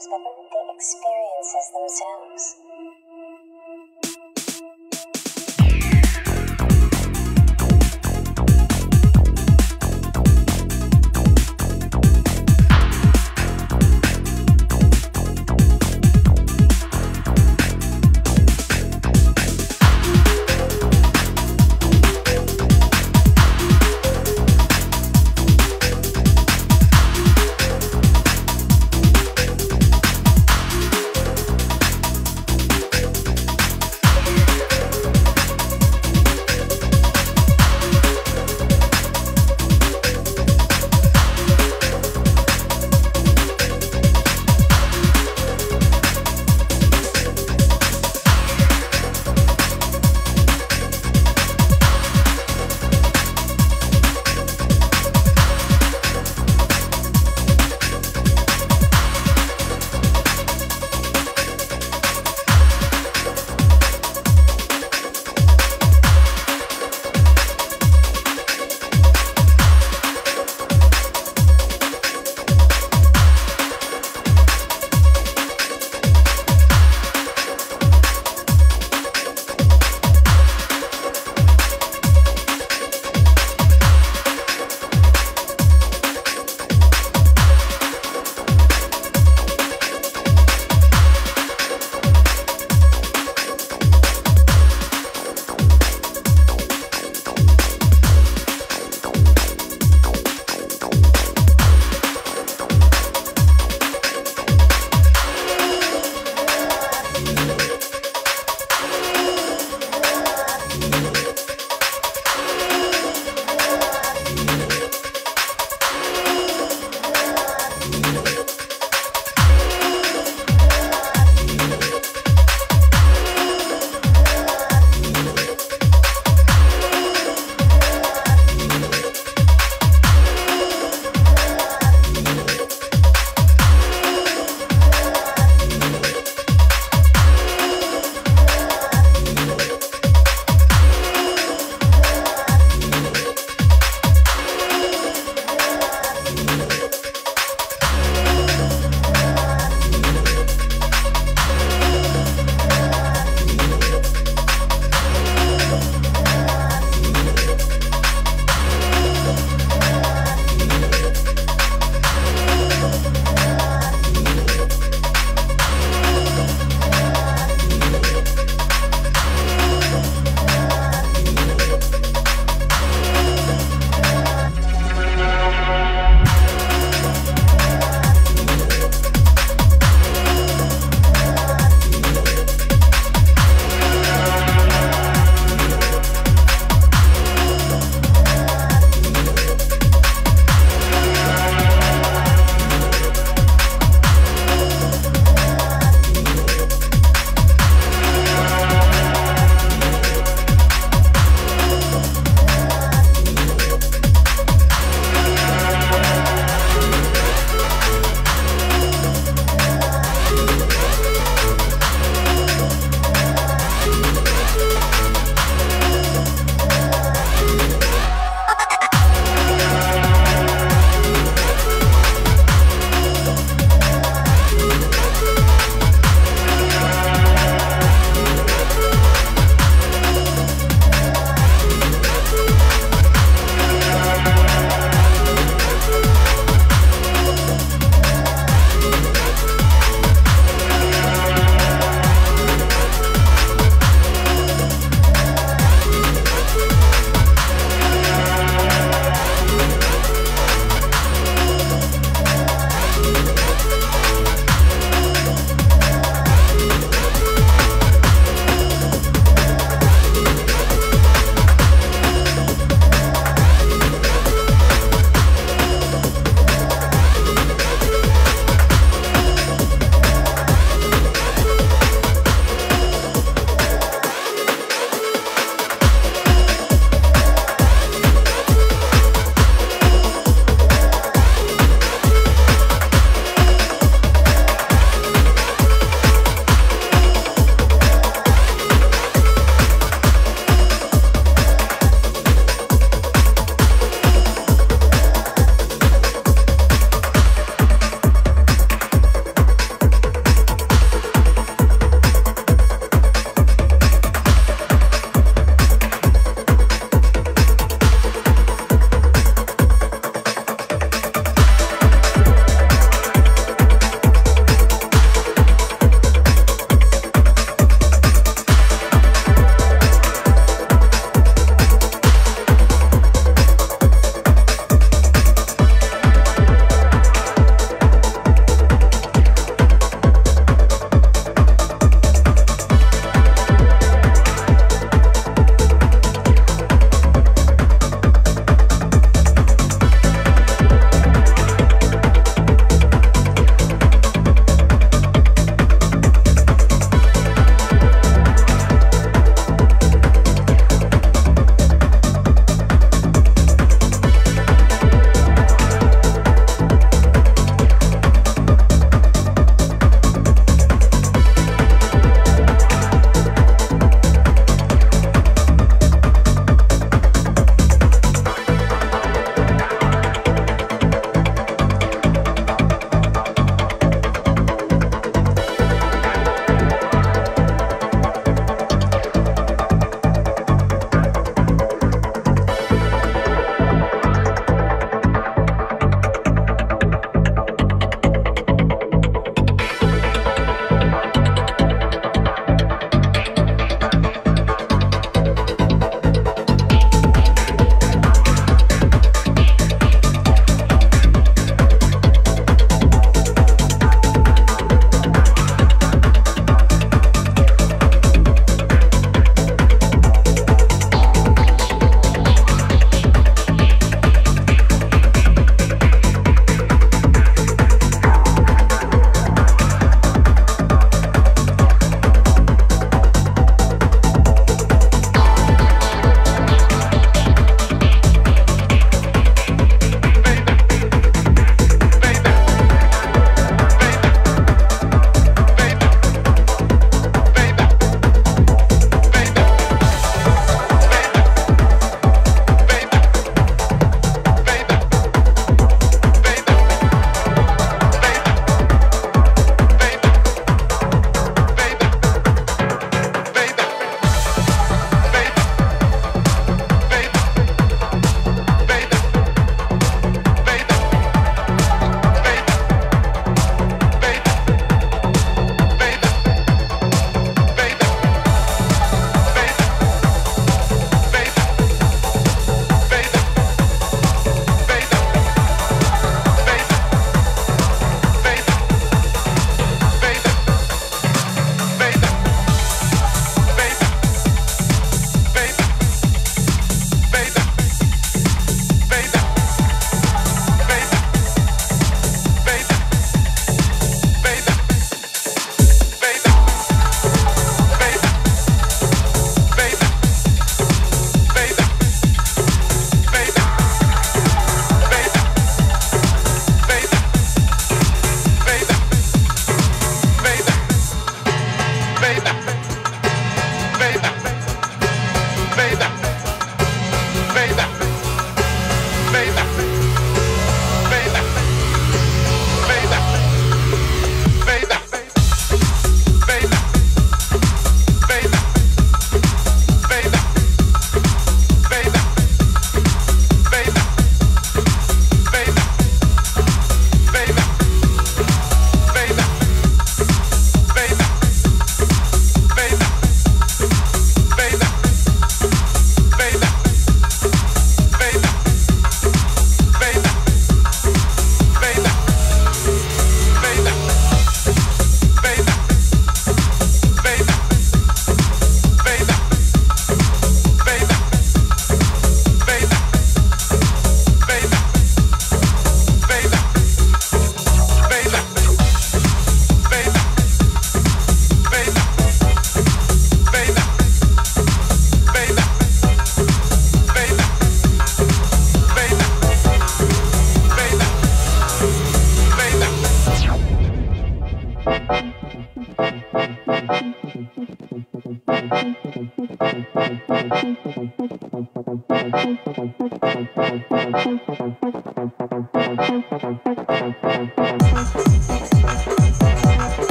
next time.